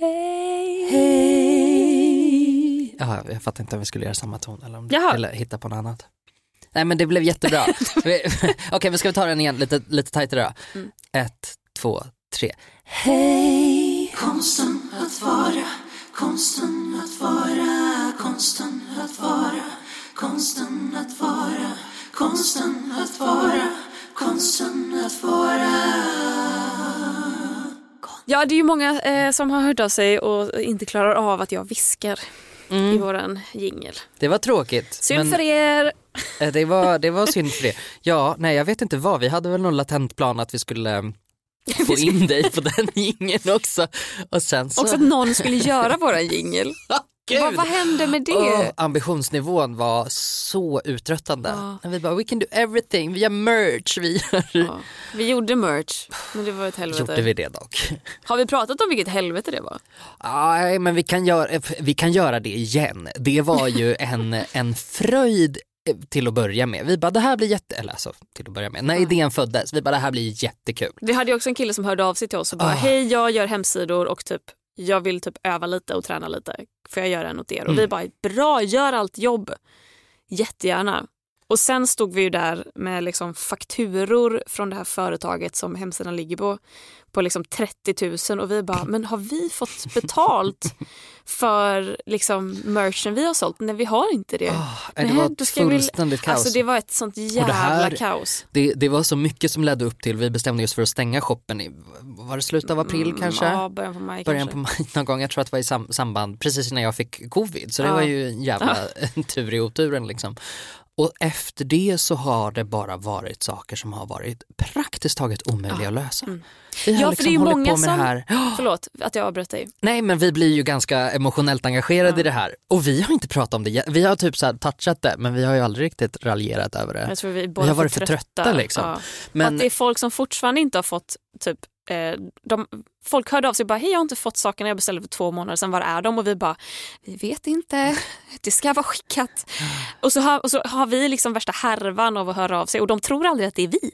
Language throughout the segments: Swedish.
Hej. Hej. Ja, jag fattar inte om vi skulle göra samma ton eller, om, Jaha. eller hitta på något annat. Nej men det blev jättebra. Okej men ska vi ta den igen lite, lite tajtare då? Mm. Ett, två, tre. Hej. Konsten att vara, konsten att vara, konsten att vara, konsten att vara, konsten att vara, konsten att vara. Ja, det är ju många eh, som har hört av sig och inte klarar av att jag viskar i Mm. våran jingel. Det var tråkigt. Synd för er. Eh, Det var, det var synd för det. Ja, nej jag vet inte vad, vi hade väl någon latent plan att vi skulle få in dig på den jingeln också. Och sen så... Också att någon skulle göra våran jingel. Vad, vad hände med det? Åh, ambitionsnivån var så uttröttande. När vi bara, we can do everything, vi har merch, vi gör... Ja, vi gjorde merch, men det var ett helvete. Gjorde vi det dock? Har vi pratat om vilket helvete det var? Nej, men vi kan, göra, vi kan göra det igen. Det var ju en, en fröjd till att börja med. Vi bara, det här blir jätte... Eller alltså, till att börja med. När idén föddes, vi bara, det här blir jättekul. Vi hade ju också en kille som hörde av sig till oss och bara, Ah. hej jag gör hemsidor och typ jag vill typ öva lite och träna lite. Får jag göra en åt er? Och vi Mm. bara, bra, gör allt jobb. Jättegärna. Och sen stod vi ju där med liksom fakturor från det här företaget som hemsidan ligger på, på liksom 30 000 och vi bara, men har vi fått betalt för liksom merchen vi har sålt? Nej vi har inte det. Ah, det var ett fullständigt kaos. Alltså det var ett sånt jävla här- kaos. det, det var så mycket som ledde upp till, vi bestämde oss för att stänga shoppen i, var det slutet av april kanske? Mm, Ja, början på maj Början kanske. på maj någon gång, jag tror att det var i sam- samband precis innan jag fick covid så det Ja. var ju en jävla tur i oturen liksom. Och efter det så har det bara varit saker som har varit praktiskt taget omöjliga att lösa. Vi har Mm. Ja, för det är ju många som- här. Förlåt att jag avbröt dig. Nej men vi blir ju ganska emotionellt engagerade i det här och vi har inte pratat om det, vi har typ så här touchat det men vi har ju aldrig riktigt raljerat över det. Jag tror vi båda har varit för för trötta, liksom. Ja. Men- att det är folk som fortfarande inte har fått typ eh, de, folk hörde av sig och bara hej jag har inte fått sakerna jag beställde för två månader sedan, var är de? Och vi bara vi vet inte, det ska vara skickat. Och så har, och så har vi liksom värsta härvan av att höra av sig och de tror aldrig att det är vi.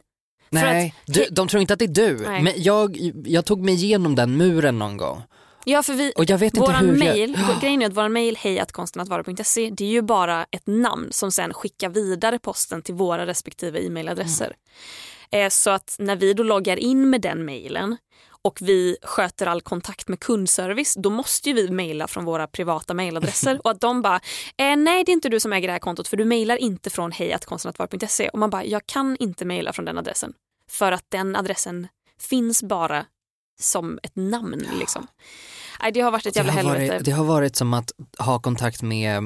Nej, du, de tror inte att det är du. Nej. Men jag, jag tog mig igenom den muren någon gång. Ja för vi, Och jag vet inte hur mail, jag... grejen är att våran mail hejatkonstenattvara.se det är ju bara ett namn som sen skickar vidare posten till våra respektive e-mailadresser. Eh, så att när vi då loggar in med den mailen och vi sköter all kontakt med kundservice då måste ju vi mejla från våra privata mailadresser och att de bara eh, nej det är inte du som äger det här kontot för du mejlar inte från hejatkonstenatvar.se och man bara jag kan inte mejla från den adressen för att den adressen finns bara som ett namn liksom. Nej, det har varit ett jävla helvete. det har varit som att ha kontakt med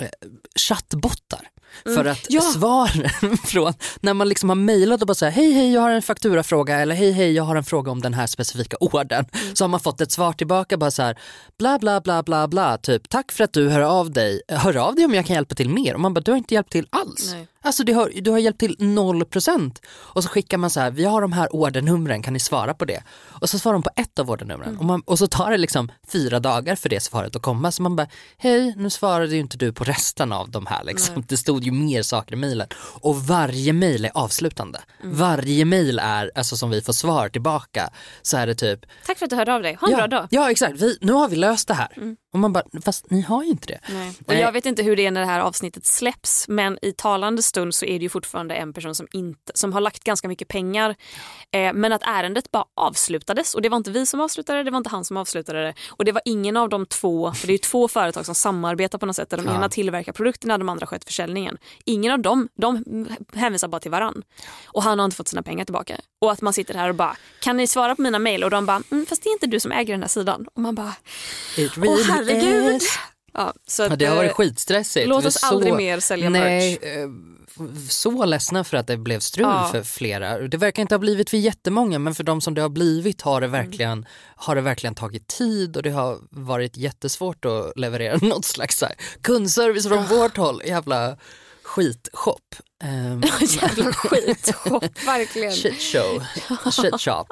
eh, chattbottar. För att Ja. svaren från, när man liksom har mejlat och bara säger hej hej jag har en fakturafråga eller hej hej jag har en fråga om den här specifika ordern. Så har man fått ett svar tillbaka bara så här bla bla bla bla bla typ tack för att du hör av dig, hör av dig om jag kan hjälpa till mer. Och man bara du har inte hjälpt till alls. Nej. Alltså det har, du har hjälpt till 0% och så skickar man så här, vi har de här ordernumren, kan ni svara på det? Och så svarar de på ett av ordernumren. Och, man, och så tar det liksom fyra dagar för det svaret att komma. Så man bara, hej nu svarade ju inte du på resten av de här liksom. Det stod ju mer saker i mejlen. Och varje mejl är avslutande. Varje mejl är, alltså som vi får svar tillbaka, så är det typ, Tack för att du hörde av dig, ha en ja, bra dag. ja exakt, vi, nu har vi löst det här. Och man bara, fast ni har ju inte det. Nej. Och jag vet inte hur det är när det här avsnittet släpps men i talande stund så är det ju fortfarande en person som, inte, som har lagt ganska mycket pengar eh, men att ärendet bara avslutades och det var inte vi som avslutade det, det var inte han som avslutade det och det var ingen av de två, för det är ju två företag som samarbetar på något sätt där de Ja. ena tillverkar produkterna de andra sköter försäljningen. Ingen av dem, de hänvisar bara till varann och han har inte fått sina pengar tillbaka. Och att man sitter här och bara, kan ni svara på mina mejl? Och de bara, mm, fast det är inte du som äger den här sidan. Och man bara, It herregud. is. Ja, så att, Ja, det har varit eh, skitstressigt. låt oss aldrig mer sälja Nej, eh, så ledsna för att det blev strul Ja. för flera. Det verkar inte ha blivit för jättemånga men för de som det har blivit har det verkligen, har det verkligen tagit tid och det har varit jättesvort att leverera något slags här, kundservice från vårt håll. Jävla skitshop. Um, Jävla skitshop, verkligen. shit show, shit shop.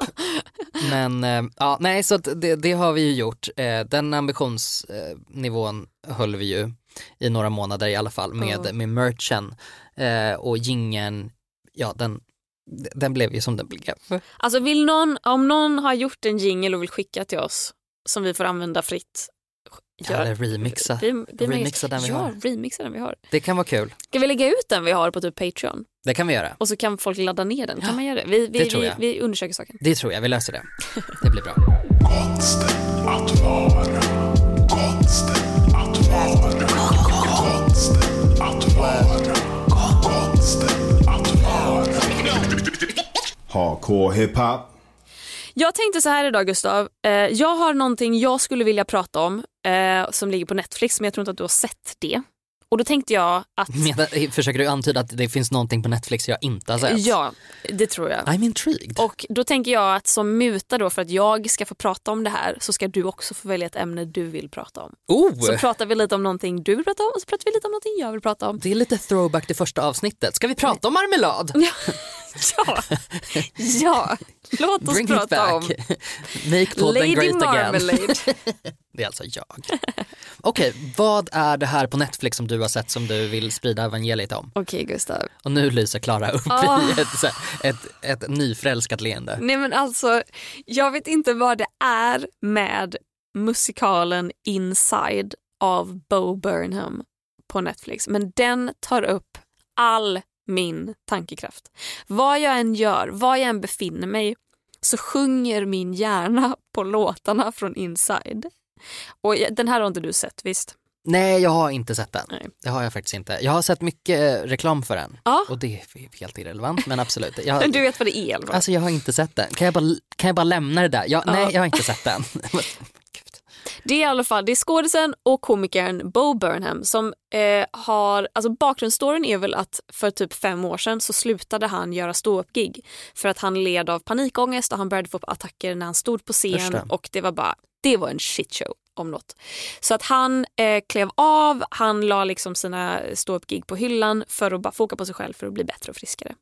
Men eh, ja, nej så det, det har vi ju gjort. Eh, den ambitionsnivån höll vi ju i några månader i alla fall med, Ja. med merchen eh, och gingen, ja den, den blev ju som den blev. Alltså vill någon, om någon har gjort en jingle och vill skicka till oss som vi får använda fritt. Ja, eller remixa. Vi, vi Remixa den vi ja, har. remixa den vi har. Det kan vara kul. Ska vi lägga ut den vi har på typ Patreon? Det kan vi göra. Och så kan folk ladda ner den. Kan man göra det? Vi, vi, det tror vi, jag. vi undersöker saken. Det tror jag, vi löser det. Det blir bra. Konsten att vara. Konsten att vara. Konsten att vara. Konsten att vara. Hardcore hiphop. Jag tänkte så här idag Gustav. Eh, jag har någonting jag skulle vilja prata om eh, som ligger på Netflix men jag tror inte att du har sett det. Och då tänkte jag att Medan, försöker du antyda att det finns någonting på Netflix jag inte har sett? ja, det tror jag. I'm intrigued. Och då tänker jag att som muta då för att jag ska få prata om det här så ska du också få välja ett ämne du vill prata om. oh! Så pratar vi lite om någonting du vill prata om och så pratar vi lite om någonting jag vill prata om. Det är lite throwback till första avsnittet. Ska vi prata om marmelad? Ja, ja. låt oss Bring prata om Make Lady great. Marmalade. Det är alltså jag. Okej, vad är det här på Netflix som du har sett som du vill sprida evangeliet om? Okej Gustav. Och nu lyser Klara upp Ah. i ett, så här, ett, ett nyförälskat leende. Nej men alltså, jag vet inte vad det är med musikalen Inside av Bo Burnham på Netflix. Men den tar upp all min tankekraft. Vad jag än gör, var jag än befinner mig så sjunger min hjärna på låtarna från Inside. Och den här har inte du sett visst? Nej, jag har inte sett den. Nej. Det har jag faktiskt inte. Jag har sett mycket eh, reklam för den. Ja. Och det är helt irrelevant, men absolut. Jag, Du vet vad det är fall. alltså jag har inte sett den. Kan jag bara, kan jag bara lämna det där? Jag, Nej, jag har inte sett den. Det är i alla fall det är skådisen och komikern Bo Burnham som eh, har, alltså bakgrundsstoryn är väl att för typ fem år sedan så slutade han göra ståuppgig för att han led av panikångest och han började få attacker när han stod på scen Första. och det var bara, det var en shitshow om något. Så att han eh, klev av, han la liksom sina ståuppgig på hyllan för att bara foka på sig själv för att bli bättre och friskare.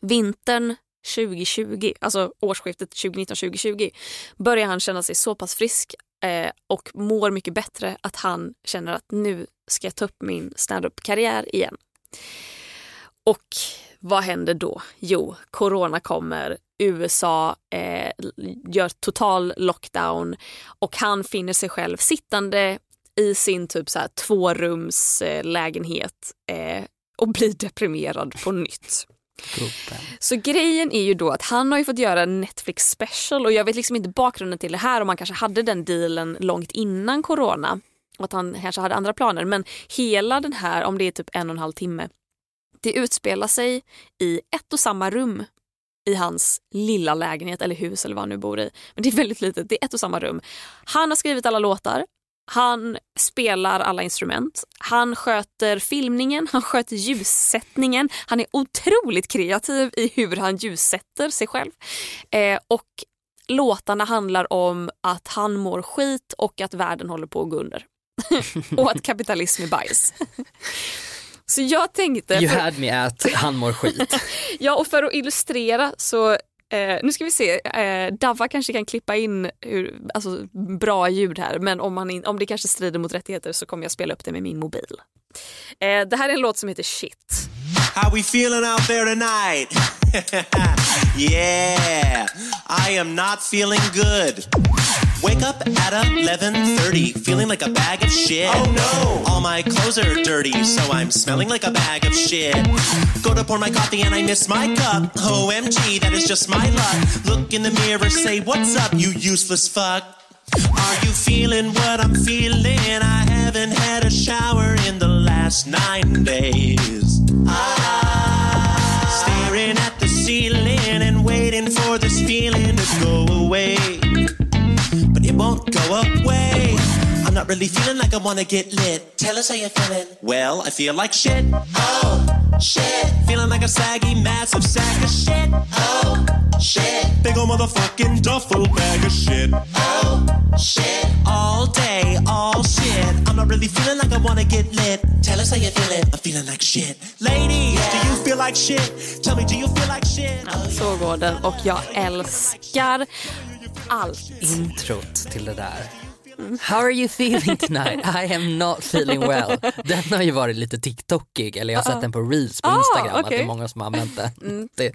Vintern 2020, alltså årsskiftet 2019-2020 börjar han känna sig så pass frisk eh, och mår mycket bättre att han känner att nu ska jag ta upp min standup-karriär igen. Och vad händer då? Jo, corona kommer, USA eh, gör total lockdown och han finner sig själv sittande i sin typ så här tvårums eh, lägenhet eh, och blir deprimerad på nytt. Gruppen. Så grejen är ju då att han har ju fått göra en Netflix special och jag vet liksom inte bakgrunden till det här om han kanske hade den dealen långt innan corona och att han kanske hade andra planer men hela den här, om det är typ en och en halv timme, det utspelar sig i ett och samma rum i hans lilla lägenhet eller hus eller vad han nu bor i. Men det är väldigt litet, det är ett och samma rum. Han har skrivit alla låtar, han spelar alla instrument, han sköter filmningen, han sköter ljussättningen. Han är otroligt kreativ i hur han ljussätter sig själv. Eh, och låtarna handlar om att han mår skit och att världen håller på att gå under. och att kapitalism är bajs. Så jag tänkte... You had me at han mår skit. Ja, och för att illustrera så Eh, nu ska vi se, eh, Davva kanske kan klippa in hur, alltså, bra ljud här men om, man in, om det kanske strider mot rättigheter så kommer jag spela upp det med min mobil. Eh, det här är en låt som heter Shit. How we feeling out there tonight? yeah, I am not feeling good. Wake up at 11:30, feeling like a bag of shit. Oh no! All my clothes are dirty, so I'm smelling like a bag of shit. Go to pour my coffee and I miss my cup. OMG, that is just my luck. Look in the mirror, say what's up, you useless fuck. Are you feeling what I'm feeling? I haven't had a shower in the last nine days. Ah, staring at the ceiling and waiting for this feeling to go away. Away. I'm not really feeling like I wanna get lit. Tell us how you're feeling. Well, I feel like shit. Oh, shit. Feeling like a saggy, massive sack of shit. Oh, shit. Big ol' motherfucking duffel bag of shit. Oh, shit. All day, all shit. I'm not really feeling like I wanna get lit. Tell us how you're feeling. I'm feeling like shit. Ladies, do you feel like shit? Tell me, do you feel like shit? Så går den och jag älskar allt. Introt till det där. How are you feeling tonight? I am not feeling well. Den har ju varit lite TikTokig, eller jag har sett den på reels på Ah, Instagram, att det är många som har använt den. Det,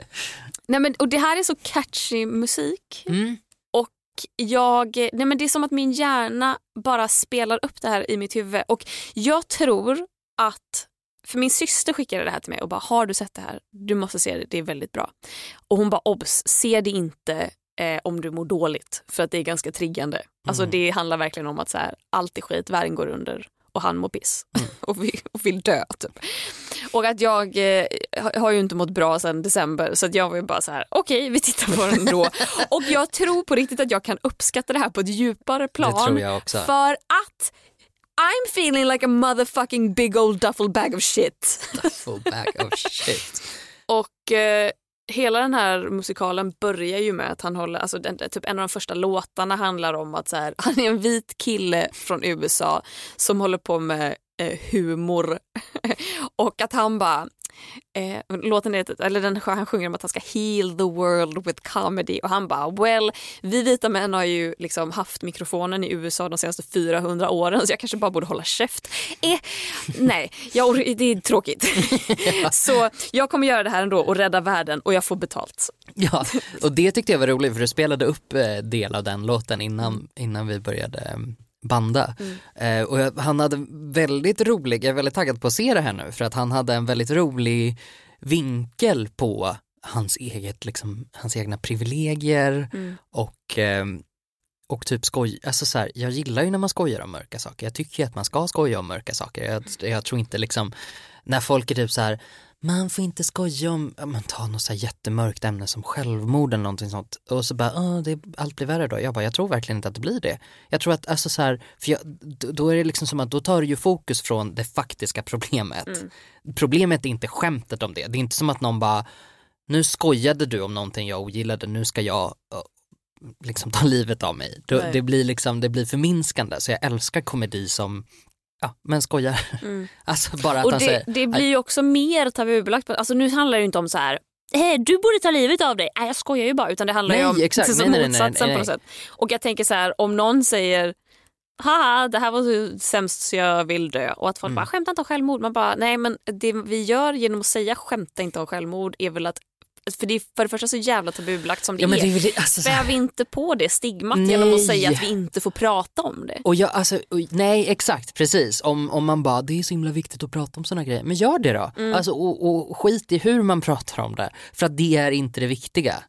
Nej, men, och det här är så catchy musik. Mm. Och jag, nej, men det är som att min hjärna bara spelar upp det här i mitt huvud. Och jag tror att, för min syster skickade det här till mig och bara har du sett det här? Du måste se det, det är väldigt bra. Och hon bara obs, se det inte eh, om du mår dåligt för att det är ganska triggande. Alltså det handlar verkligen om att så här, allt är skit, världen går under och han mår piss och, vill, och vill dö. Typ. Och att jag eh, har- ju inte mått bra sedan december så att jag var ju bara så här: okej vi tittar på den då. och jag tror på riktigt att jag kan uppskatta det här på ett djupare plan. tror jag också. För att I'm feeling like a motherfucking big old duffel bag of shit. full bag of shit. Och eh, hela den här musikalen börjar ju med att han håller, alltså den, typ en av de första låtarna handlar om att så här, han är en vit kille från USA som håller på med eh, humor. Och att han bara Eh, låten är, eller den, han sjunger om att han ska heal the world with comedy och han bara well, vi vita män har ju liksom haft mikrofonen i USA de senaste 400 åren så jag kanske bara borde hålla käft. Eh, nej, jag, det är tråkigt. så jag kommer göra det här ändå och rädda världen och jag får betalt. Ja, och det tyckte jag var roligt för du spelade upp eh, del av den låten innan, innan vi började banda. Eh, och jag, han hade väldigt rolig, jag är väldigt taggad på att se det här nu för att han hade en väldigt rolig vinkel på hans eget, liksom, hans egna privilegier och eh, och typ skoj, alltså så här, jag gillar ju när man skojar om mörka saker. Jag tycker ju att man ska skoja om mörka saker. Jag, jag tror inte liksom, när folk är typ så här, man får inte skoja om, ja, men ta något så här jättemörkt ämne som självmord eller någonting sånt. Och så bara, "Åh, det, allt blir värre då. Jag bara, jag tror verkligen inte att det blir det. Jag tror att, alltså så här, för jag, då- är det liksom som att då tar du ju fokus från det faktiska problemet. Problemet är inte skämtet om det. Det är inte som att någon bara, nu skojade du om någonting jag ogillade, nu ska jag liksom ta livet av mig. Då, det blir liksom, det blir förminskande. Så jag älskar komedi som, ja men skojar. Alltså bara att Och han det, säger, det blir ju också mer tabubelagt. Alltså nu handlar det ju inte om så här "Eh, du borde ta livet av dig. Nej jag skojar ju bara. Utan det handlar ju Nej, om exakt. som Nej, nej, motsatsen på något sätt. Och jag tänker så här om någon säger Haha, det här var så sämst så jag vill dö. Och att folk Mm. bara skämta inte om självmord. Man bara nej men det vi gör genom att säga skämta inte om självmord är väl att för det är för det första så jävla tabubelagt som det Ja, det är det- alltså, Späv inte på det stigmat genom att Nej. säga att vi inte får prata om det. Och jag, alltså, och, nej exakt precis, om, om man bara det är så himla viktigt att prata om sådana grejer, men gör det då. Mm. Alltså, och, och skit i hur man pratar om det, för att det är inte det viktiga.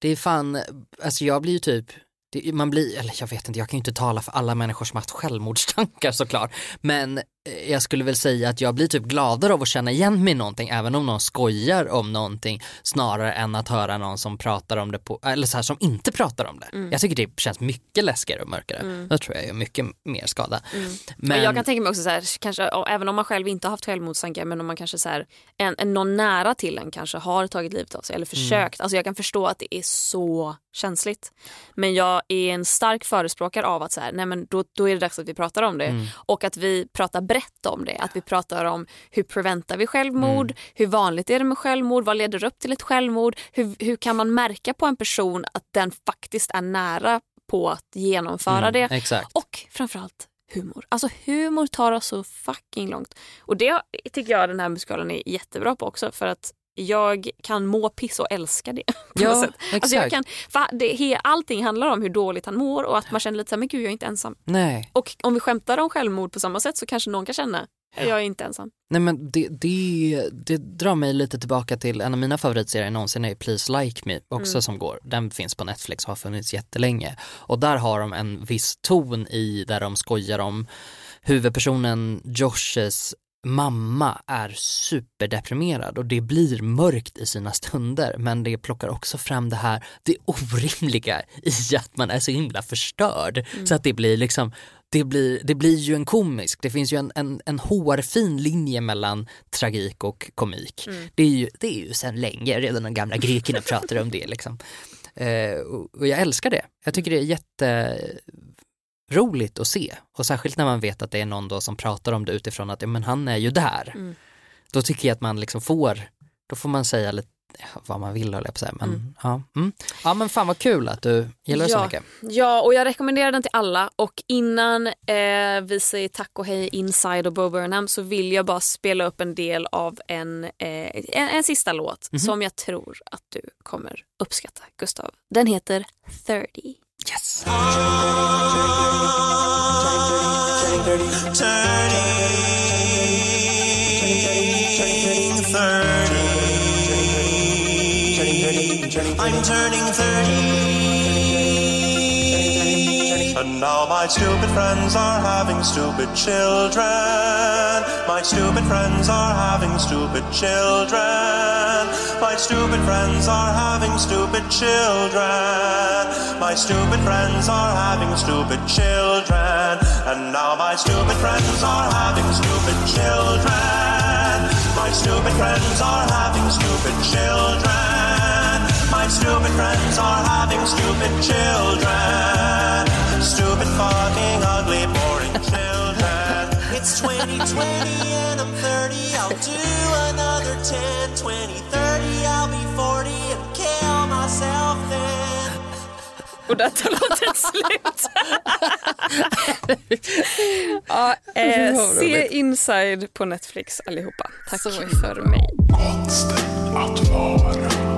Det är fan, alltså jag blir ju typ, det, man blir, eller jag vet inte, jag kan ju inte tala för alla människor som har haft självmordstankar såklart, men eh, jag skulle väl säga att jag blir typ gladare av att känna igen mig i någonting, även om någon skojar om någonting, snarare än att höra någon som pratar om det på, eller så här som inte pratar om det. Mm. Jag tycker det känns mycket läskigare och mörkare. Då tror jag gör mycket mer skada. Men... Men, Jag kan tänka mig också så här, kanske, och även om man själv inte har haft självmordstankar men om man kanske så här, en, en, någon nära till en kanske har tagit livet av sig eller försökt. Alltså jag kan förstå att det är så känsligt. Men jag är en stark förespråkare av att så här, nej men då, då är det dags att vi pratar om det. Och att vi pratar brett om det. Att vi pratar om hur preventar vi självmord, hur vanligt är det med självmord, vad leder upp till ett självmord, hur, hur kan man märka på en person att den faktiskt är nära på att genomföra det. exakt. Och framförallt humor. Alltså humor tar oss så fucking långt. Och det tycker jag den här musikalen är jättebra på också för att jag kan må piss och älska det. Ja, sätt. Alltså jag kan, det, allting handlar om hur dåligt han mår och att man känner lite så här, men gud jag är inte ensam. Nej. Och om vi skämtar om självmord på samma sätt så kanske någon kan känna, jag är inte ensam. Nej men det, det, det drar mig lite tillbaka till en av mina favoritserier någonsin är Please Like Me också Mm. som går. Den finns på Netflix och har funnits jättelänge. Och där har de en viss ton i där de skojar om huvudpersonen Joshes mamma är superdeprimerad och det blir mörkt i sina stunder men det plockar också fram det här, det orimliga i att man är så himla förstörd så att det blir liksom det blir, det blir ju en komisk, det finns ju en, en, en hårfin linje mellan tragik och komik. Det, är ju, det är ju sedan länge, redan de gamla grekerna pratar om det. Liksom. Eh, och, och jag älskar det. Jag tycker det är jätteroligt att se. Och särskilt när man vet att det är någon då som pratar om det utifrån att ja, men han är ju där. Då tycker jag att man liksom får, då får man säga lite vad man vill höll jag på att säga. Men, ja, mm. ja men fan vad kul att du gillar det så ja. mycket. Ja, och jag rekommenderar den till alla. Och innan eh, vi säger tack och hej Inside och Bo Burnham så vill jag bara spela upp en del av en, eh, en, en sista låt som jag tror att du kommer uppskatta, Gustav. Den heter 30. Yes! Turning 30. I'm turning 30. And now my stupid friends are having stupid children. My stupid friends are having stupid children. My stupid friends are having stupid children. My stupid friends are having stupid children. And now my stupid friends are having stupid children. My stupid friends are having stupid children. My stupid friends are having stupid children. Stupid, fucking, ugly, boring children. It's 2020 and I'm 30. I'll do another 10, 20, 30. I'll be 40 and kill myself then. Och där tar låten slut. ja, eh, se Inside på Netflix allihopa. Tack för mig. Konsten att vara.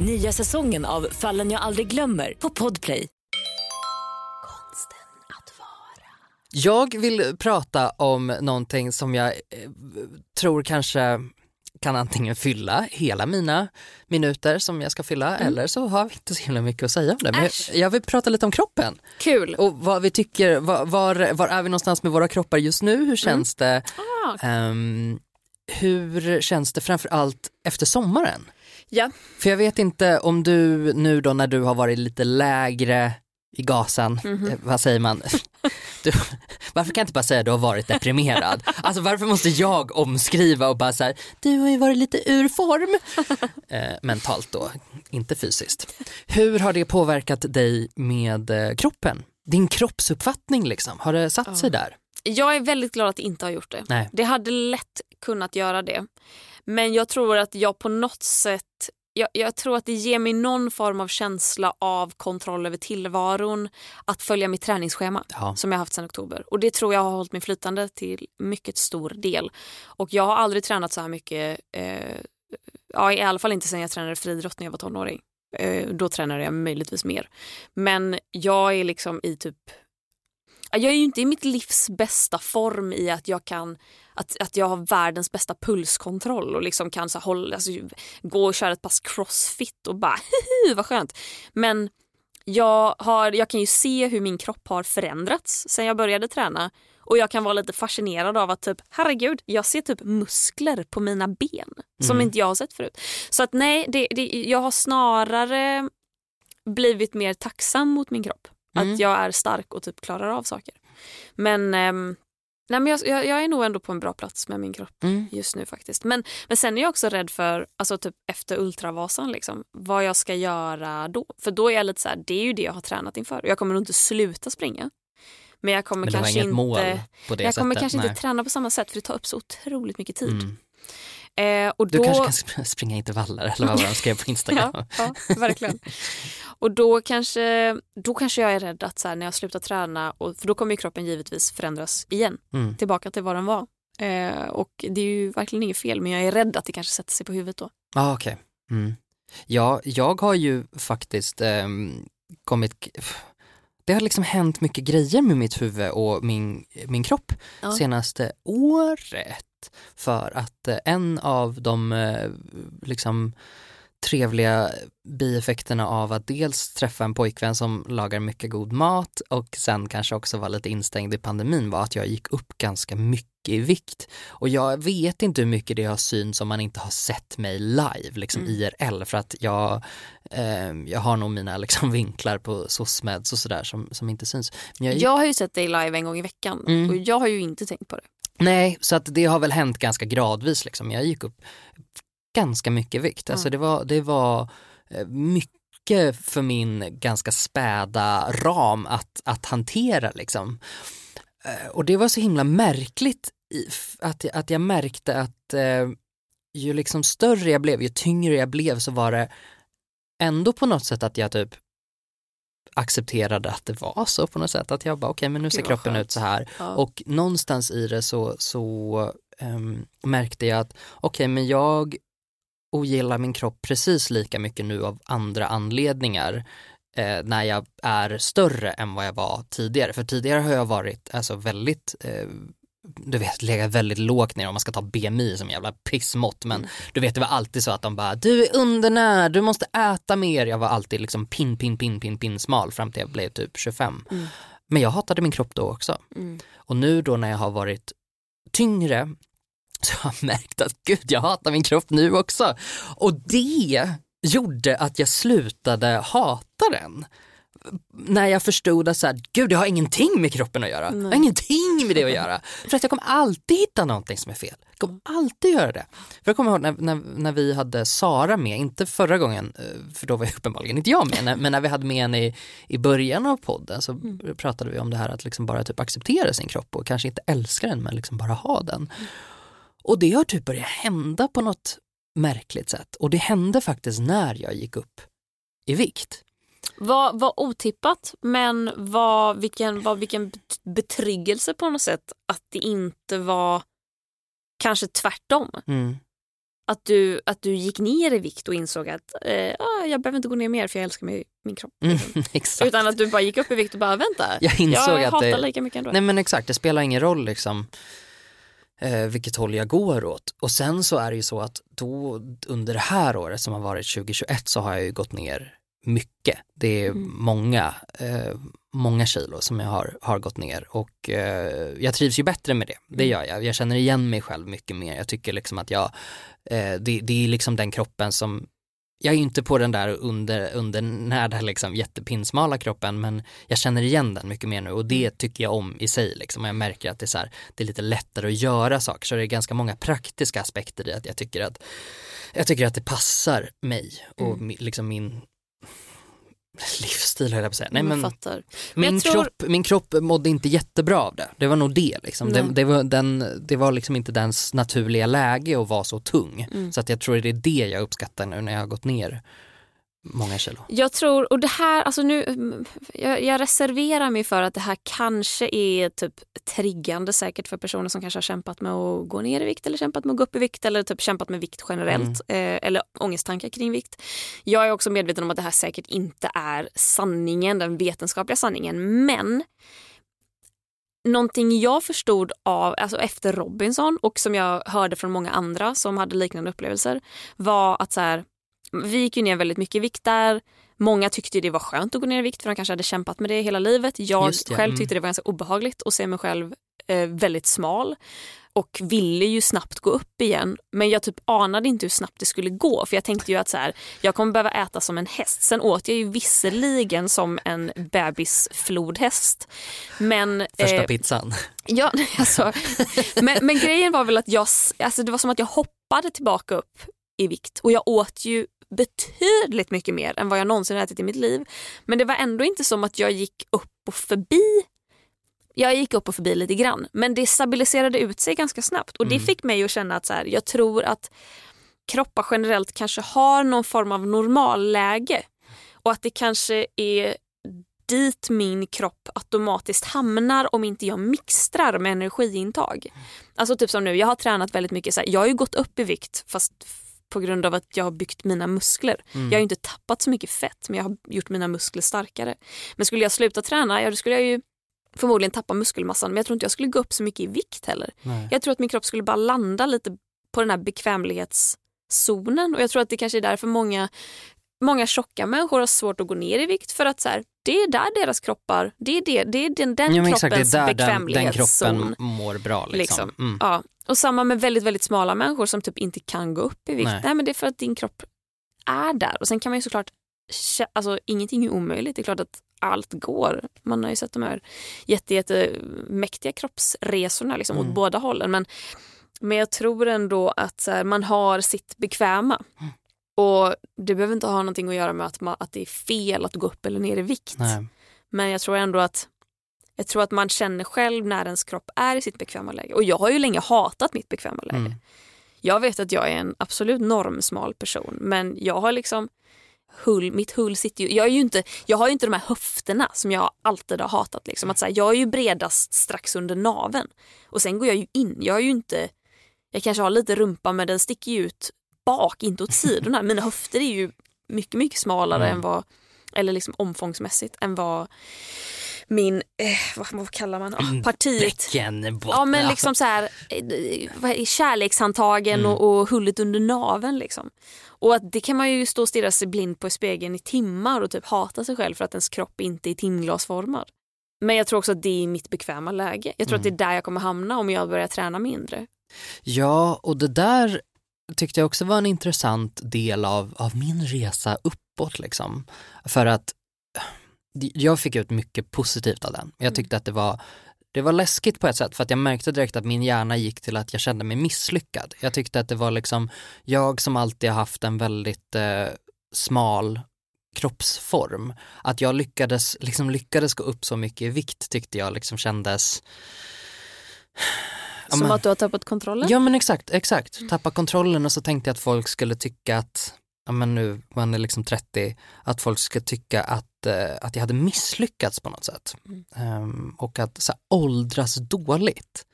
Nya säsongen av Fallen jag aldrig glömmer på Podplay. Jag vill prata om någonting som jag eh, tror kanske kan antingen fylla hela mina minuter som jag ska fylla eller så har vi inte så himla mycket att säga om det. Men jag, Äsch. jag vill prata lite om kroppen Kul. och vad vi tycker, var, var, var är vi någonstans med våra kroppar just nu? Hur känns det? Ah. Ehm, hur känns det framför allt efter sommaren? Ja. För jag vet inte om du nu då när du har varit lite lägre i gasen, Mhm. eh, vad säger man? Du, varför kan jag inte bara säga att du har varit deprimerad? Alltså varför måste jag omskriva och bara så här, du har ju varit lite ur form. Eh, mentalt då, inte fysiskt. Hur har det påverkat dig med eh, kroppen? Din kroppsuppfattning liksom, har det satt sig där? Jag är väldigt glad att det inte har gjort det. Nej. Det hade lätt kunnat göra det. Men jag tror att jag på något sätt jag, jag tror att det ger mig någon form av känsla av kontroll över tillvaron att följa mitt träningsschema Ja. som jag haft sedan oktober. Och det tror jag har hållit mig flytande till mycket stor del. Och jag har aldrig tränat så här mycket, eh, ja, i alla fall inte sedan jag tränade friidrott när jag var tonåring. Eh, då tränade jag möjligtvis mer. Men jag är liksom i typ jag är ju inte i mitt livs bästa form i att jag kan att, att jag har världens bästa pulskontroll och liksom kan så hålla, alltså, gå och köra ett pass crossfit och bara vad skönt. Men jag, har, jag kan ju se hur min kropp har förändrats sen jag började träna och jag kan vara lite fascinerad av att typ herregud jag ser typ muskler på mina ben som inte jag har sett förut. Så att nej, det, det, jag har snarare blivit mer tacksam mot min kropp. Mm. Att jag är stark och typ klarar av saker. Men, ehm, nej, men jag, jag, jag är nog ändå på en bra plats med min kropp Mm. just nu faktiskt. Men, men sen är jag också rädd för, alltså typ efter Ultravasan, liksom, vad jag ska göra då. För då är jag lite så här, det är ju det jag har tränat inför. Jag kommer nog inte sluta springa. Men jag kommer Men kanske inte, jag kommer kanske nej. inte träna på samma sätt för det tar upp så otroligt mycket tid. Mm. Eh, och Du då, kanske kan sp- springa intervaller eller vad de skrev på Instagram. ja, ja, verkligen. Och då kanske, då kanske jag är rädd att så här, när jag slutar träna, och, för då kommer ju kroppen givetvis förändras igen, Mm. tillbaka till vad den var. Eh, och det är ju verkligen inget fel men jag är rädd att det kanske sätter sig på huvudet då. Ah, okej. Mm. Ja, jag har ju faktiskt ehm, kommit... Det har liksom hänt mycket grejer med mitt huvud och min, min kropp Ja. senaste året. För att eh, en av de eh, liksom trevliga bieffekterna av att dels träffa en pojkvän som lagar mycket god mat och sen kanske också var lite instängd i pandemin var att jag gick upp ganska mycket i vikt. Och jag vet inte hur mycket det har synts om man inte har sett mig live, liksom Mm. IRL, för att jag, eh, jag har nog mina liksom, vinklar på SOSMEDs och sådär som, som inte syns. Jag Jag har ju sett dig live en gång i veckan Mm. och jag har ju inte tänkt på det. Nej, så att det har väl hänt ganska gradvis liksom. Jag gick upp ganska mycket vikt. Alltså det var, det var eh, mycket för min ganska späda ram att, att hantera liksom. Eh, Och det var så himla märkligt att, att jag märkte att eh, ju liksom större jag blev, ju tyngre jag blev så var det ändå på något sätt att jag typ accepterade att det var så på något sätt. Att jag bara okej men nu ser kroppen skönt. ut så här. Ja. Och någonstans i det så, så ehm, märkte jag att okej men jag ogillar min kropp precis lika mycket nu av andra anledningar eh, när jag är större än vad jag var tidigare. För tidigare har jag varit alltså väldigt eh, du vet, legat väldigt lågt ner om man ska ta BMI som jävla pissmått men du vet det var alltid så att de bara du är undernärd, du måste äta mer. Jag var alltid liksom pin, pin, pin, pin, pin smal fram till jag blev typ 25. Mm. Men jag hatade min kropp då också. Mm. Och nu då när jag har varit tyngre så har jag märkt att gud jag hatar min kropp nu också. Och det gjorde att jag slutade hata den. När jag förstod att så här, gud jag har ingenting med kroppen att göra. Jag har ingenting med det att göra. För att jag kommer alltid hitta någonting som är fel. Jag kommer alltid göra det. För jag kommer ihåg när, när, när vi hade Sara med, inte förra gången, eh, för då var jag uppenbarligen inte jag med, men när vi hade med henne i, i början av podden så pratade vi om det här att liksom bara typ acceptera sin kropp och kanske inte älska den men liksom bara ha den. Och det har typ börjat hända på något märkligt sätt. Och det hände faktiskt när jag gick upp i vikt. Var, var otippat men var vilken, var vilken bet- betryggelse på något sätt att det inte var kanske tvärtom. Mm. Att du, att du gick ner i vikt och insåg att eh, ah, jag behöver inte gå ner mer för jag älskar mig, min kropp. Mm, exakt. Utan att du bara gick upp i vikt och bara vänta, Jag insåg jag att hatar det- lika mycket ändå. Nej men exakt, det spelar ingen roll liksom eh, vilket håll jag går åt. Och sen så är det ju så att då under det här året som har varit 2021 så har jag ju gått ner mycket. Det är många, eh, många kilo som jag har, har gått ner och eh, jag trivs ju bättre med det. Det gör jag. Jag känner igen mig själv mycket mer. Jag tycker liksom att jag, eh, det, det är liksom den kroppen som jag är inte på den där under, undernärda liksom jättepinsmala kroppen men jag känner igen den mycket mer nu och det tycker jag om i sig liksom. Och jag märker att det är, så här, det är lite lättare att göra saker så det är ganska många praktiska aspekter i att jag tycker att jag tycker att det passar mig och mi, liksom min livsstil höll jag på att säga. Nej, men fattar. Min, tror- kropp, min kropp mådde inte jättebra av det. Det var nog det. Liksom. Det, det, var den, det var liksom inte dens naturliga läge att vara så tung. Mm. Så att jag tror det är det jag uppskattar nu när jag har gått ner många kilo. Jag tror, och det här, alltså nu, mm, jag, jag reserverar mig för att det här kanske är typ triggande säkert för personer som kanske har kämpat med att gå ner i vikt eller kämpat med att gå upp i vikt eller typ kämpat med vikt generellt eh, eller ångesttankar kring vikt. Jag är också medveten om att det här säkert inte är sanningen, den vetenskapliga sanningen, men någonting jag förstod av, alltså efter Robinson och som jag hörde från många andra som hade liknande upplevelser var att så här, vi gick ju ner väldigt mycket i vikt där. Många tyckte det var skönt att gå ner i vikt för de kanske hade kämpat med det hela livet. Jag det, själv mm. tyckte det var ganska obehagligt att se mig själv eh, väldigt smal och ville ju snabbt gå upp igen. Men jag typ anade inte hur snabbt det skulle gå för jag tänkte ju att så här, jag kommer behöva äta som en häst. Sen åt jag ju visserligen som en bebisflodhäst. Men, Första eh, pizzan. Ja, alltså, men, men grejen var väl att jag, alltså det var som att jag hoppade tillbaka upp i vikt och jag åt ju betydligt mycket mer än vad jag någonsin ätit i mitt liv. Men det var ändå inte som att jag gick upp och förbi jag gick upp och förbi lite grann men det stabiliserade ut sig ganska snabbt och det Mm. fick mig att känna att så här, jag tror att kroppar generellt kanske har någon form av normalläge och att det kanske är dit min kropp automatiskt hamnar om inte jag mixtrar med energiintag. Alltså typ som nu, jag har tränat väldigt mycket, så här, jag har ju gått upp i vikt fast på grund av att jag har byggt mina muskler. Mm. Jag har ju inte tappat så mycket fett men jag har gjort mina muskler starkare. Men skulle jag sluta träna, ja då skulle jag ju förmodligen tappa muskelmassan men jag tror inte jag skulle gå upp så mycket i vikt heller. Nej. Jag tror att min kropp skulle bara landa lite på den här bekvämlighetszonen och jag tror att det kanske är därför många, många tjocka människor har svårt att gå ner i vikt för att så här, det är där deras kroppar, det är, det, det är den, den ja, kroppens exakt, det är där den, den kroppen mår bra. Liksom. Liksom. Mm. Ja. Och samma med väldigt, väldigt smala människor som typ inte kan gå upp i vikt. Nej. Nej. men det är för att din kropp är där. Och sen kan man ju såklart, alltså ingenting är omöjligt. Det är klart att allt går. Man har ju sett de här jätte, jätte mäktiga kroppsresorna liksom, Mm. åt båda hållen. Men, men jag tror ändå att så här, man har sitt bekväma. Mm. Och det behöver inte ha någonting att göra med att, man, att det är fel att gå upp eller ner i vikt. Nej. Men jag tror ändå att jag tror att man känner själv när ens kropp är i sitt bekväma läge. Och jag har ju länge hatat mitt bekväma läge. Mm. Jag vet att jag är en absolut normsmal person men jag har liksom hull, mitt hull sitter ju, jag, är ju inte, jag har ju inte de här höfterna som jag alltid har hatat. Liksom. Att så här, jag är ju bredast strax under naven och sen går jag ju in. Jag är ju inte, jag kanske har lite rumpa men den sticker ju ut bak, inte åt sidorna. Mina höfter är ju mycket, mycket smalare Mm. än vad, eller liksom omfångsmässigt än vad min, eh, vad, vad kallar man, oh, partiet. Bäckenbotten. Ja men liksom så här, eh, kärlekshandtagen Mm. och, och hullet under naveln liksom. Och att det kan man ju stå och stirra sig blind på i spegeln i timmar och typ hata sig själv för att ens kropp inte är timglasformad. Men jag tror också att det är mitt bekväma läge. Jag tror att det är där jag kommer hamna om jag börjar träna mindre. Ja, och det där tyckte jag också var en intressant del av, av min resa uppåt liksom. För att jag fick ut mycket positivt av den. Jag tyckte att det var det var läskigt på ett sätt för att jag märkte direkt att min hjärna gick till att jag kände mig misslyckad. Jag tyckte att det var liksom, jag som alltid har haft en väldigt eh, smal kroppsform, att jag lyckades, liksom lyckades gå upp så mycket i vikt tyckte jag liksom kändes Ja, Som men- att du har tappat kontrollen. Ja men exakt, exakt. Tappa kontrollen och så tänkte jag att folk skulle tycka att, ja men nu, man är liksom 30, att folk skulle tycka att, eh, att jag hade misslyckats på något sätt. Ehm, och att så här, åldras dåligt,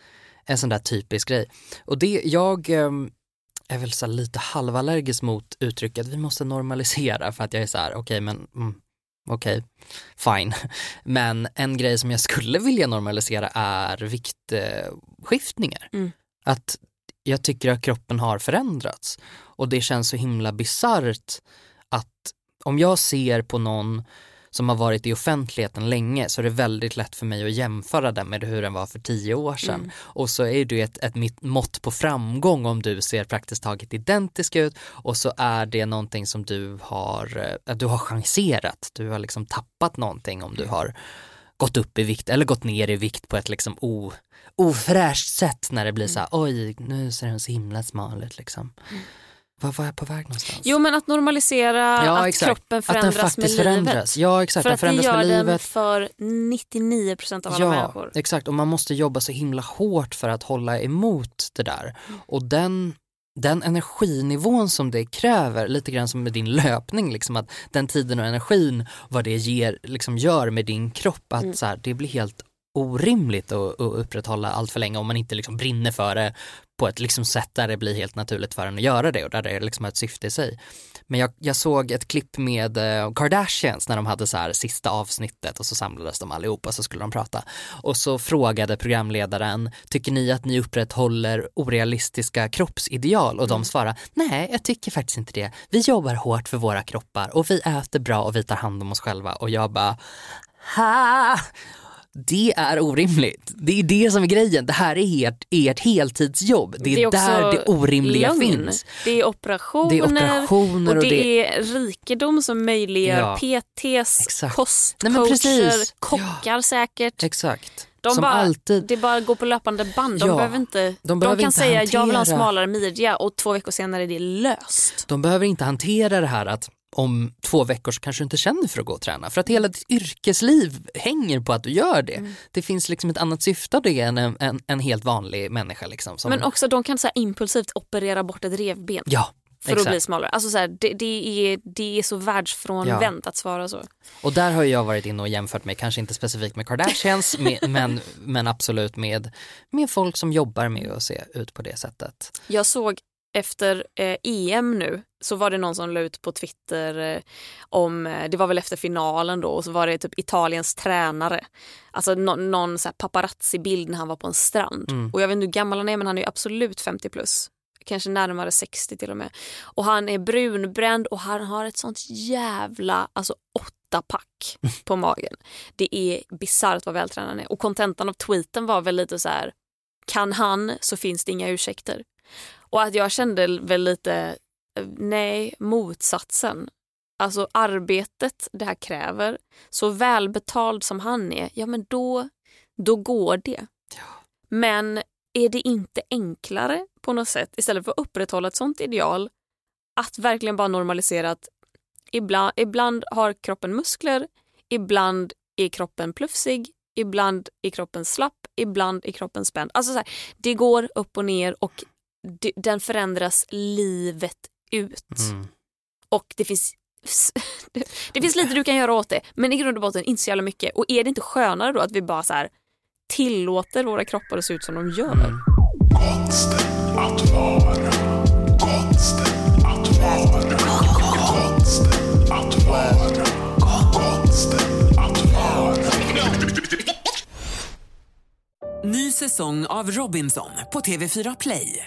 en sån där typisk grej. Och det, jag ehm, är väl så lite halvallergisk mot uttrycket vi måste normalisera för att jag är så här, okej men mm, okej, fine. Men en grej som jag skulle vilja normalisera är viktskiftningar. Mm. Att jag tycker att kroppen har förändrats och det känns så himla bisarrt att om jag ser på någon som har varit i offentligheten länge så är det väldigt lätt för mig att jämföra den med hur den var för tio år sedan. Mm. Och så är det ett, ett mitt mått på framgång om du ser praktiskt taget identisk ut och så är det någonting som du har, eh, du har chanserat, du har liksom tappat någonting om du har gått upp i vikt eller gått ner i vikt på ett liksom o, ofräscht sätt när det blir så här, oj nu ser den så himla smal ut liksom. Var var jag på väg någonstans? Jo men att normalisera Ja, att exakt. kroppen Att den förändras med livet. förändras. Ja, exakt, För den att förändras med den livet. för 99% av alla ja, människor. exakt och man måste jobba så himla hårt för att hålla emot det där. Och den, den energinivån som det kräver, lite grann som med din löpning, liksom att den tiden och energin, vad det ger, liksom gör med din kropp, att så här, det blir helt orimligt att, att upprätthålla allt för länge om man inte liksom brinner för det på ett liksom sätt där det blir helt naturligt för en att göra det och där det liksom har ett syfte i sig. Men jag, jag såg ett klipp med eh, Kardashians när de hade så här sista avsnittet och så samlades de allihopa så skulle de prata. Och så frågade programledaren, tycker ni att ni upprätthåller orealistiska kroppsideal? Och de svarade, nej jag tycker faktiskt inte det. Vi jobbar hårt för våra kroppar och vi äter bra och vi tar hand om oss själva. Och jag bara, ha! Det är orimligt. Det är det som är grejen. Det här är ert, ert heltidsjobb. Det är, också där det orimliga lögn. finns. Det är operationer, Det är operationer och och det, det- är rikedom som möjliggör Ja. PTs, men kostcoacher, kockar säkert. Exakt. De som bara, alltid. Det bara går på löpande band. De Ja, behöver inte, de behöver kan inte säga jag vill ha en hantera- smalare midja och två veckor senare är det löst. De behöver inte hantera det här att om två veckor så kanske du inte känner för att gå och träna. För att hela ditt yrkesliv hänger på att du gör det. Mm. Det finns liksom ett annat syfte av det än en, en, en helt vanlig människa. Liksom, som, Men också de kan så impulsivt operera bort ett revben. Ja, för exakt. att bli smalare. Alltså så här, det, det, är, det är så världsfrånvänt att svara så. Och där har jag varit inne och jämfört mig, kanske inte specifikt med Kardashians, med, men, men absolut med, med folk som jobbar med att se ut på det sättet. Jag såg efter eh, EM nu så var det någon som la ut på Twitter eh, om, eh, det var väl efter finalen då och så var det typ Italiens tränare. Alltså nå- någon så paparazzi-bild när han var på en strand. Mm. Och jag vet inte hur gammal han är men han är ju absolut 50 plus. Kanske närmare 60 till och med. Och han är brunbränd och han har ett sånt jävla, alltså åtta pack på magen. Det är bisarrt vad vältränad han är. Och kontentan av tweeten var väl lite så här, kan han så finns det inga ursäkter. Och att jag kände väl lite, eh, nej, motsatsen. Alltså arbetet det här kräver, så välbetald som han är, ja men då, då går det. Men är det inte enklare på något sätt, istället för att upprätthålla ett sånt ideal, att verkligen bara normalisera att ibland, ibland har kroppen muskler, ibland är kroppen plufsig, ibland är kroppen slapp, ibland är kroppen spänd. Alltså så här, det går upp och ner och den förändras livet ut. Mm. Och det finns det, finns lite du kan göra åt det, men i grund och botten inte så jävla mycket. Och är det inte skönare då att vi bara så här tillåter våra kroppar att se ut som de gör? Konsten att vara. Konsten att vara. Konsten att vara. Konsten att vara. Ny säsong av Robinson på TV4 Play.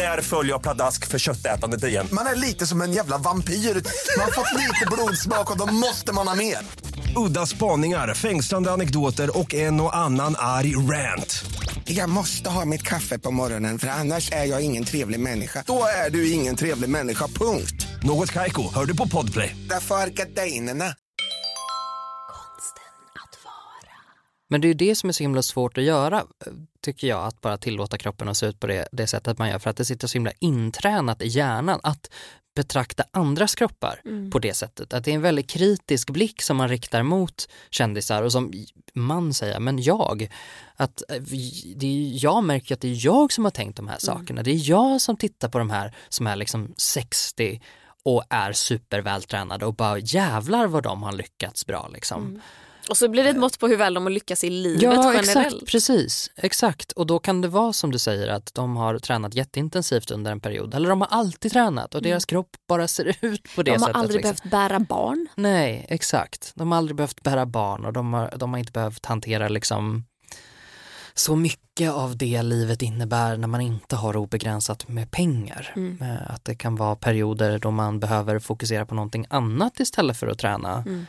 Där följer jag pladask för köttätandet igen. Man är lite som en jävla vampyr. Man har fått lite blodsmak och då måste man ha mer. Udda spaningar, fängslande anekdoter och en och annan arg rant. Jag måste ha mitt kaffe på morgonen för annars är jag ingen trevlig människa. Då är du ingen trevlig människa, punkt. Något Kaiko, hör du på Podplay. Därför är gardinerna. Men det är ju det som är så himla svårt att göra, tycker jag, att bara tillåta kroppen att se ut på det, det sättet man gör, för att det sitter så himla intränat i hjärnan att betrakta andras kroppar Mm. på det sättet. Att det är en väldigt kritisk blick som man riktar mot kändisar och som man säger, men jag, att eh, det är, jag märker att det är jag som har tänkt de här sakerna. Det är jag som tittar på de här som är liksom 60 och är supervältränade och bara jävlar vad de har lyckats bra liksom. Och så blir det ett mått på hur väl de har lyckats i livet Ja, generellt. exakt, precis, exakt. Och då kan det vara som du säger att de har tränat jätteintensivt under en period. Eller de har alltid tränat och deras kropp bara ser ut på det De har sättet. aldrig liksom. behövt bära barn. Nej, exakt. De har aldrig behövt bära barn och de har, de har inte behövt hantera liksom så mycket av det livet innebär när man inte har obegränsat med pengar. Mm. Eh, Att det kan vara perioder då man behöver fokusera på någonting annat istället för att träna. Mm.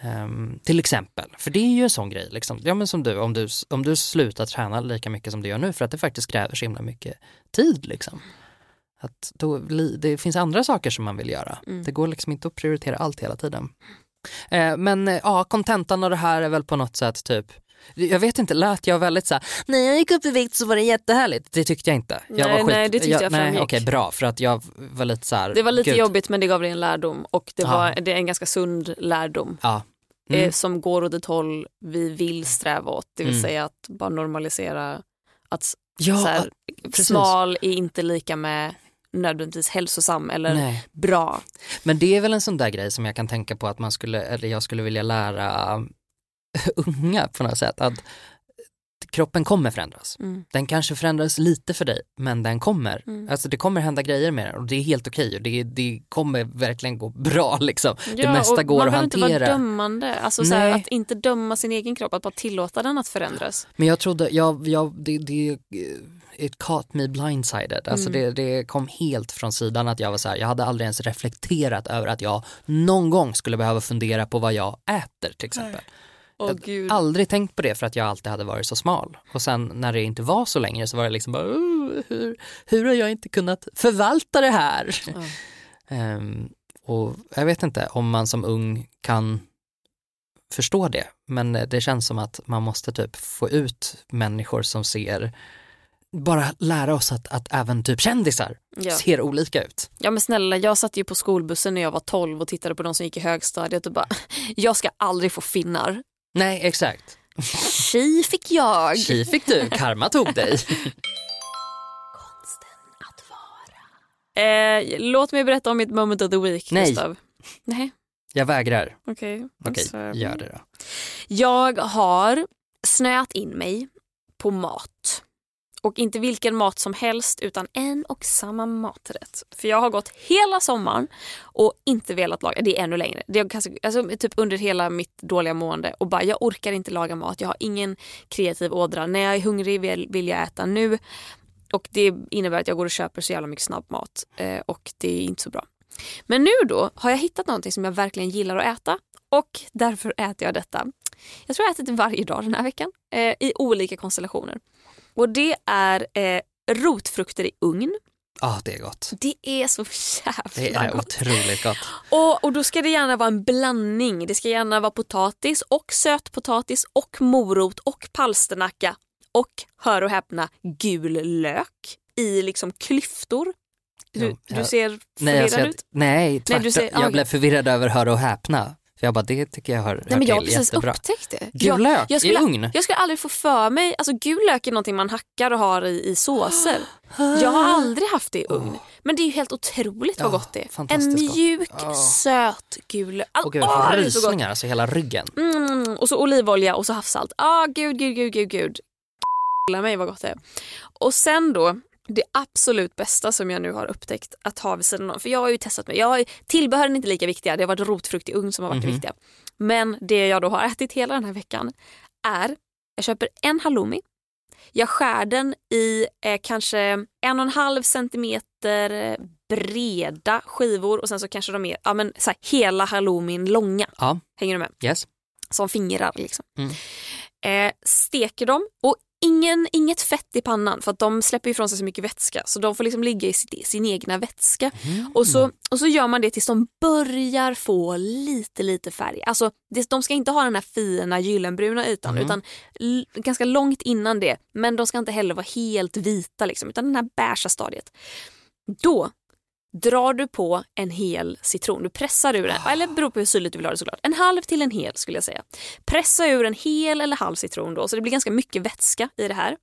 Ehm, till exempel, för det är ju en sån grej, liksom. ja, men som du, om, du, om du slutar träna lika mycket som du gör nu för att det faktiskt kräver så himla mycket tid. Liksom. Att då, det finns andra saker som man vill göra. Mm. Det går liksom inte att prioritera allt hela tiden. Eh, men ja, kontentan av det här är väl på något sätt typ jag vet inte, lät jag väldigt så här, när jag gick upp i vikt så var det jättehärligt. Det tyckte jag inte. Jag Nej, var nej, det tyckte jag Nej, framgick. okej, bra, för att jag var lite så här, Det var lite gud. jobbigt men det gav dig en lärdom och det, Ja. var, det är en ganska sund lärdom. Ja. Mm. eh, som går åt ett håll vi vill sträva åt. Det vill Mm. säga att bara normalisera att Ja, så här, precis. smal är inte lika med nödvändigtvis hälsosam eller Nej. bra. Men det är väl en sån där grej som jag kan tänka på att man skulle, eller jag skulle vilja lära unga på något sätt. Att kroppen kommer förändras. Mm. Den kanske förändras lite för dig, men den kommer. Mm. Alltså det kommer hända grejer med den och det är helt okej och det, det kommer verkligen gå bra liksom. det Ja, mesta och går man att behöver inte vara hantera. dömande. Alltså, så här, Nej. att inte döma sin egen kropp, att bara tillåta den att förändras. Men jag trodde, jag, jag, det, det, it caught me blindsided. Alltså Mm. det, det kom helt från sidan att jag var så här, jag hade aldrig ens reflekterat över att jag någon gång skulle behöva fundera på vad jag äter till exempel. Åh, jag hade aldrig tänkt på det för att jag alltid hade varit så smal. Och sen när det inte var så längre så var det liksom bara, "Uh, hur, hur har jag inte kunnat förvalta det här? Ehm, och jag vet inte om man som ung kan förstå det, men det känns som att man måste typ få ut människor som ser, bara lära oss att, att även typ kändisar Ja. ser olika ut. Ja men snälla, jag satt ju på skolbussen när jag var 12 och tittade på de som gick i högstadiet och bara, jag ska aldrig få finnar. Nej, exakt. Tji fick jag. Tji fick du, karma tog dig. Eh, låt mig berätta om mitt moment of the week, Nej. Gustav. Nej, Jag vägrar. okej. Okej, Alltså, gör det då. Jag har snöat in mig på mat. Och inte vilken mat som helst utan en och samma maträtt. För jag har gått hela sommaren och inte velat laga, det är ännu längre. Det är kanske, alltså, typ under hela mitt dåliga mående och bara jag orkar inte laga mat, jag har ingen kreativ ådra. När jag är hungrig vill, vill jag äta nu. Och det innebär att jag går och köper så jävla mycket snabbmat eh, och det är inte så bra. Men nu då har jag hittat någonting som jag verkligen gillar att äta och därför äter jag detta. Jag tror jag har ätit det varje dag den här veckan eh, i olika konstellationer. Och det är eh, rotfrukter i ugn. Ja, det är gott. Det är så Det jävla är gott. otroligt gott. Och, och då ska det gärna vara en blandning. Det ska gärna vara potatis och sötpotatis och morot och palsternacka och, hör och häpna, gul lök i liksom klyftor. Du, du jag- ser Nej, förvirrad jag, ser ut. att, nej, Nej, tvärtom. du ser- jag okej. blev förvirrad över hör och häpna. För jag bara, det tycker jag hör, hör Nej, men jag har precis jättebra. upptäckt det. Gul jag, lök jag skulle, i ugn? Jag skulle aldrig få för mig, alltså gul lök är någonting man hackar och har i, i såser. Jag har aldrig haft det i ugn. Men det är ju helt otroligt vad gott det är. En mjuk, Ja. söt gul lök. Och gud, jag Åh, får rysningar, alltså hela ryggen. Mm, och så olivolja och så havssalt. Ah, gud, gud, gud, gud, gud. Mig vad gott det är. Och sen då, det absolut bästa som jag nu har upptäckt att ha vid sidan om. För jag har ju testat mig. Jag har, tillbehören är inte lika viktiga. Det har varit rotfrukt i ugn som har varit det Mhm. viktiga. Men det jag då har ätit hela den här veckan är, jag köper en halloumi. Jag skär den i eh, kanske en och en halv centimeter breda skivor och sen så kanske de är ja, men, så här, hela halloumin långa. Ja, Hänger du med? yes. Som fingrar liksom. Mm. Eh, steker dem och ingen, inget fett i pannan för att de släpper ifrån sig så mycket vätska så de får liksom ligga i sitt, sin egna vätska. Mm. Och, så, och så gör man det tills de börjar få lite lite färg. Alltså det, de ska inte ha den här fina gyllenbruna ytan Mhm. utan ganska långt innan det. Men de ska inte heller vara helt vita liksom, utan den här beiga stadiet. Då drar du på en hel citron. Du pressar ur den, eller beror på hur syrligt du vill ha det såklart. En halv till en hel skulle jag säga. Pressa ur en hel eller halv citron då, så det blir ganska mycket vätska i det här.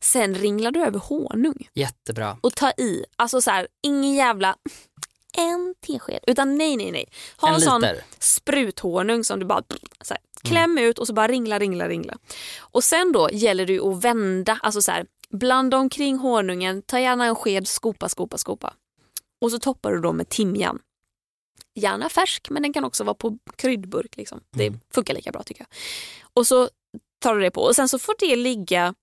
Sen ringlar du över honung Jättebra. och ta i. Alltså så här, ingen jävla en tesked. Utan nej, nej, nej. Ha en, En sån spruthonung som du bara så här, kläm ut och så bara ringla, ringla, ringla. Och sen då gäller det ju att vända, alltså så här, blanda omkring honungen, ta gärna en sked, skopa, skopa, skopa. Och så toppar du då med timjan. Gärna färsk, men den kan också vara på kryddburk. Liksom. Det funkar lika bra tycker jag. Och så tar du det på och sen så får det ligga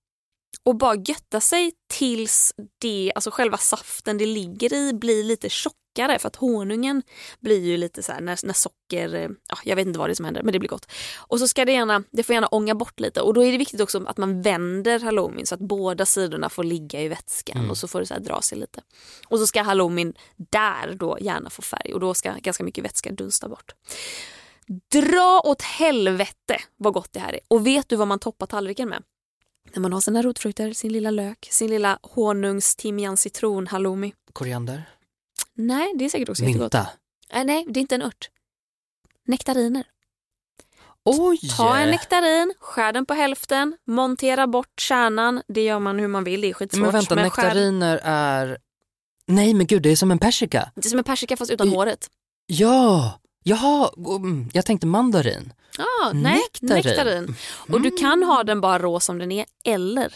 och bara götta sig tills det, alltså själva saften det ligger i blir lite tjockare för att honungen blir ju lite så här när, när socker, eh, ja, jag vet inte vad det är som händer men det blir gott. Och så ska det gärna, det får gärna ånga bort lite och då är det viktigt också att man vänder halloumin så att båda sidorna får ligga i vätskan Mm. och så får det så här dra sig lite. Och så ska halloumin där då gärna få färg och då ska ganska mycket vätska dunsta bort. Dra åt helvete vad gott det här är. Och vet du vad man toppar tallriken med? När man har sina rotfrukter, sin lilla lök, sin lilla honungs, timjan, citron, halloumi. Koriander. Nej, det är säkert också jättegott. Mynta. Nej, det är inte en ört. Nektariner. Oj! Ta en nektarin, skär den på hälften, montera bort kärnan. Det gör man hur man vill, det är skitsvårt. Men vänta, skär- nektariner är... Nej men gud, det är som en persika. Det är som en persika fast utan håret. Ja, jaha, mm, jag tänkte mandarin. Ah, nej, Nektarin. nektarin. Och du kan ha den bara rå som den är eller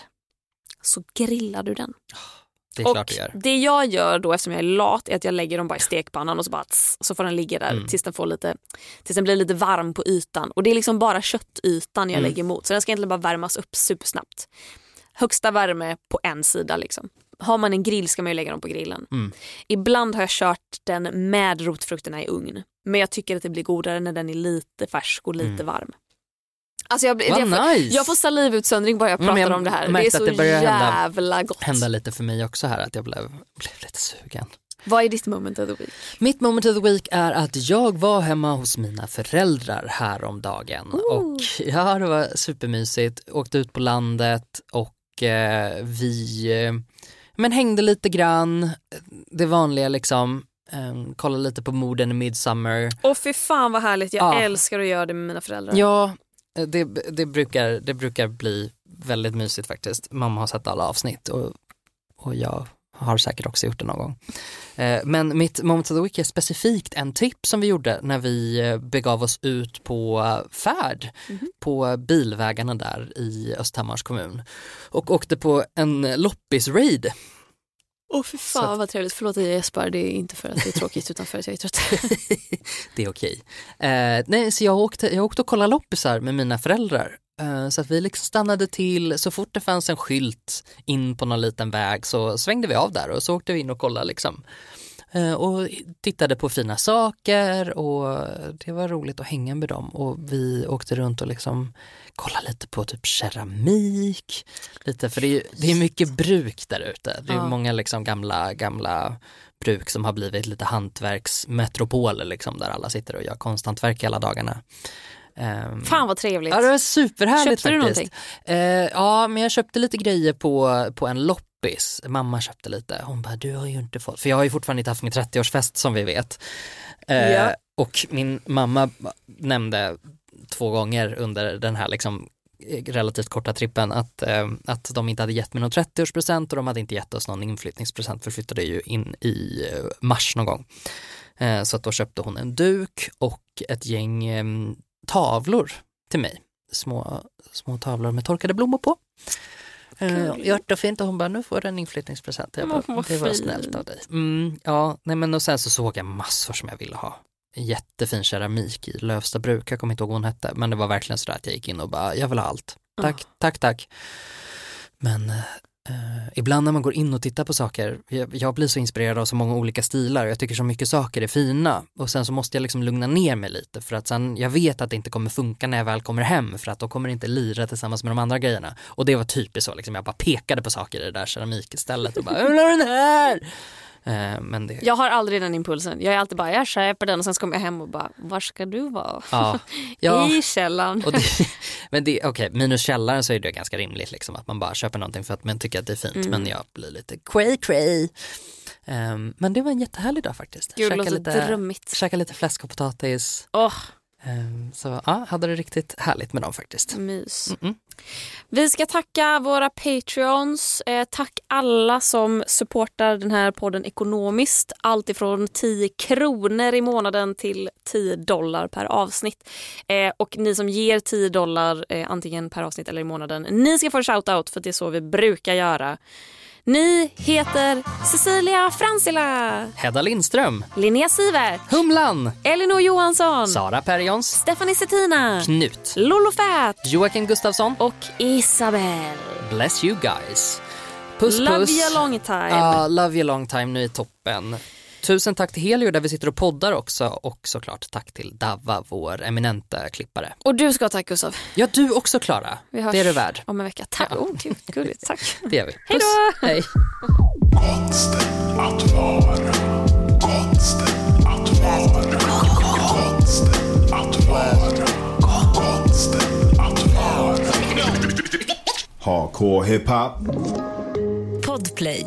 så grillar du den. Det är och klart du gör. det jag gör då eftersom jag är lat är att jag lägger dem bara i stekpannan och så bara tss, så får den ligga där Mm. tills den får lite tills den blir lite varm på ytan. Och det är liksom bara köttytan jag Mm. lägger emot så den ska egentligen bara värmas upp supersnabbt. Högsta värme på en sida liksom. Har man en grill ska man ju lägga dem på grillen. Mm. Ibland har jag kört den med rotfrukterna i ugn. Men jag tycker att det blir godare när den är lite färsk och lite Mm. varm. Alltså jag, jag, får, nice. jag får salivutsöndring bara jag Ja, pratar jag om det här. Det är så att det börjar hända- jävla gott. hända lite för mig också här att jag blev, blev lite sugen. Vad är ditt moment of the week? Mitt moment of the week är att jag var hemma hos mina föräldrar häromdagen och ja, det var supermysigt. Åkte ut på landet och eh, vi eh, men hängde lite grann, det vanliga liksom. Eh, kollade lite på morden i Midsummer. Åh fy fan vad härligt, jag Ja. älskar att göra det med mina föräldrar. Ja, det, det, brukar, det brukar bli väldigt mysigt faktiskt. Mamma har sett alla avsnitt och, och jag har säkert också gjort det någon gång. Eh, Men mitt moment of the week är specifikt en tripp som vi gjorde när vi eh, begav oss ut på färd på bilvägarna där i Östhammars kommun och åkte på en loppis-raid. Åh fy fan vad trevligt, förlåt att jag gäspar, det är inte för att det är tråkigt utan för att jag är trött. Det är okej. Eh, nej, så jag åkte, jag åkte och kollade loppisar med mina föräldrar. Eh, så att vi liksom stannade till, så fort det fanns en skylt in på någon liten väg så svängde vi av där och så åkte vi in och kollade liksom. Eh, och tittade på fina saker och det var roligt att hänga med dem och vi åkte runt och liksom kollade lite på typ keramik, lite, för det är, det är mycket bruk där ute. Det är Ja. många liksom gamla, gamla bruk som har blivit lite hantverksmetropoler liksom där alla sitter och gör konsthantverk hela dagarna. Ehm, Fan vad trevligt. Ja det var superhärligt Köpte du faktiskt. någonting? Eh, ja men jag köpte lite grejer på, på en loppis. Mamma köpte lite. Hon bara du har ju inte fått, för jag har ju fortfarande inte haft min 30-årsfest som vi vet. Eh, Ja. Och min mamma nämnde två gånger under den här liksom relativt korta trippen att, eh, att de inte hade gett mig någon 30-årspresent och de hade inte gett oss någon inflyttningspresent för vi flyttade ju in i eh, mars någon gång. Eh, så att då köpte hon en duk och ett gäng eh, tavlor till mig. Små, små tavlor med torkade blommor på. Eh, Jättefint och hon bara, nu får du en inflyttningspresent. Jag bara, vad det var snällt av dig. Mm, ja, nej men och sen så såg jag massor som jag ville ha. Jättefin keramik i Lövsta bruk, jag kommer inte ihåg vad hon hette, men det var verkligen sådär att jag gick in och bara, jag vill ha allt. Tack, tack, tack. Men Uh, ibland när man går in och tittar på saker, jag, jag blir så inspirerad av så många olika stilar, och jag tycker så mycket saker är fina och sen så måste jag liksom lugna ner mig lite för att sen, jag vet att det inte kommer funka när jag väl kommer hem för att då kommer det inte lira tillsammans med de andra grejerna. Och det var typiskt så, liksom, jag bara pekade på saker i det där keramikstället och bara, jag vill ha den här! Eh, men det, Jag har aldrig den impulsen. Jag är alltid bara, jag köper den och sen kommer jag hem och bara, var ska du vara? Ja. Ja. I källaren. Det, men det, okej, minus källaren så är det ganska rimligt liksom att man bara köper någonting för att man tycker att det är fint Mm. men jag blir lite cray cray. Ehm, men det var en jättehärlig dag faktiskt. Gud, Käka lite, drömmigt. käka lite fläsk och potatis. Ehm, så ja, hade det riktigt härligt med dem faktiskt. mys. Mm-mm. Vi ska tacka våra patreons. Eh, tack alla som supportar den här podden ekonomiskt. Allt ifrån 10 kronor i månaden till 10 dollar per avsnitt. Eh, och ni som ger 10 dollar eh, antingen per avsnitt eller i månaden, ni ska få en shoutout för det är så vi brukar göra. Ni heter Cecilia Fransila, Hedda Lindström, Linnea Sivert, Humlan, Elinor Johansson, Sara Perjons, Stephanie Settina, Knut, Lollo Fat Joakim Gustafsson och Isabel. Bless you guys. Puss Love puss. you a long time. Ja, love you long time, nu är toppen. Tusen tack till Helio där vi sitter och poddar också och såklart tack till Davva, vår eminenta klippare. Och du ska ha tack Gustav. Ja, du också Klara. Vi hörs Det är du värd. om en vecka. Tack. Oh, gud, gulligt. Tack. Det gör vi. Hej då! Hej. Konsten att vara. Konsten att vara. Konsten att vara. Konsten att vara. Hardcore hiphop. Podplay.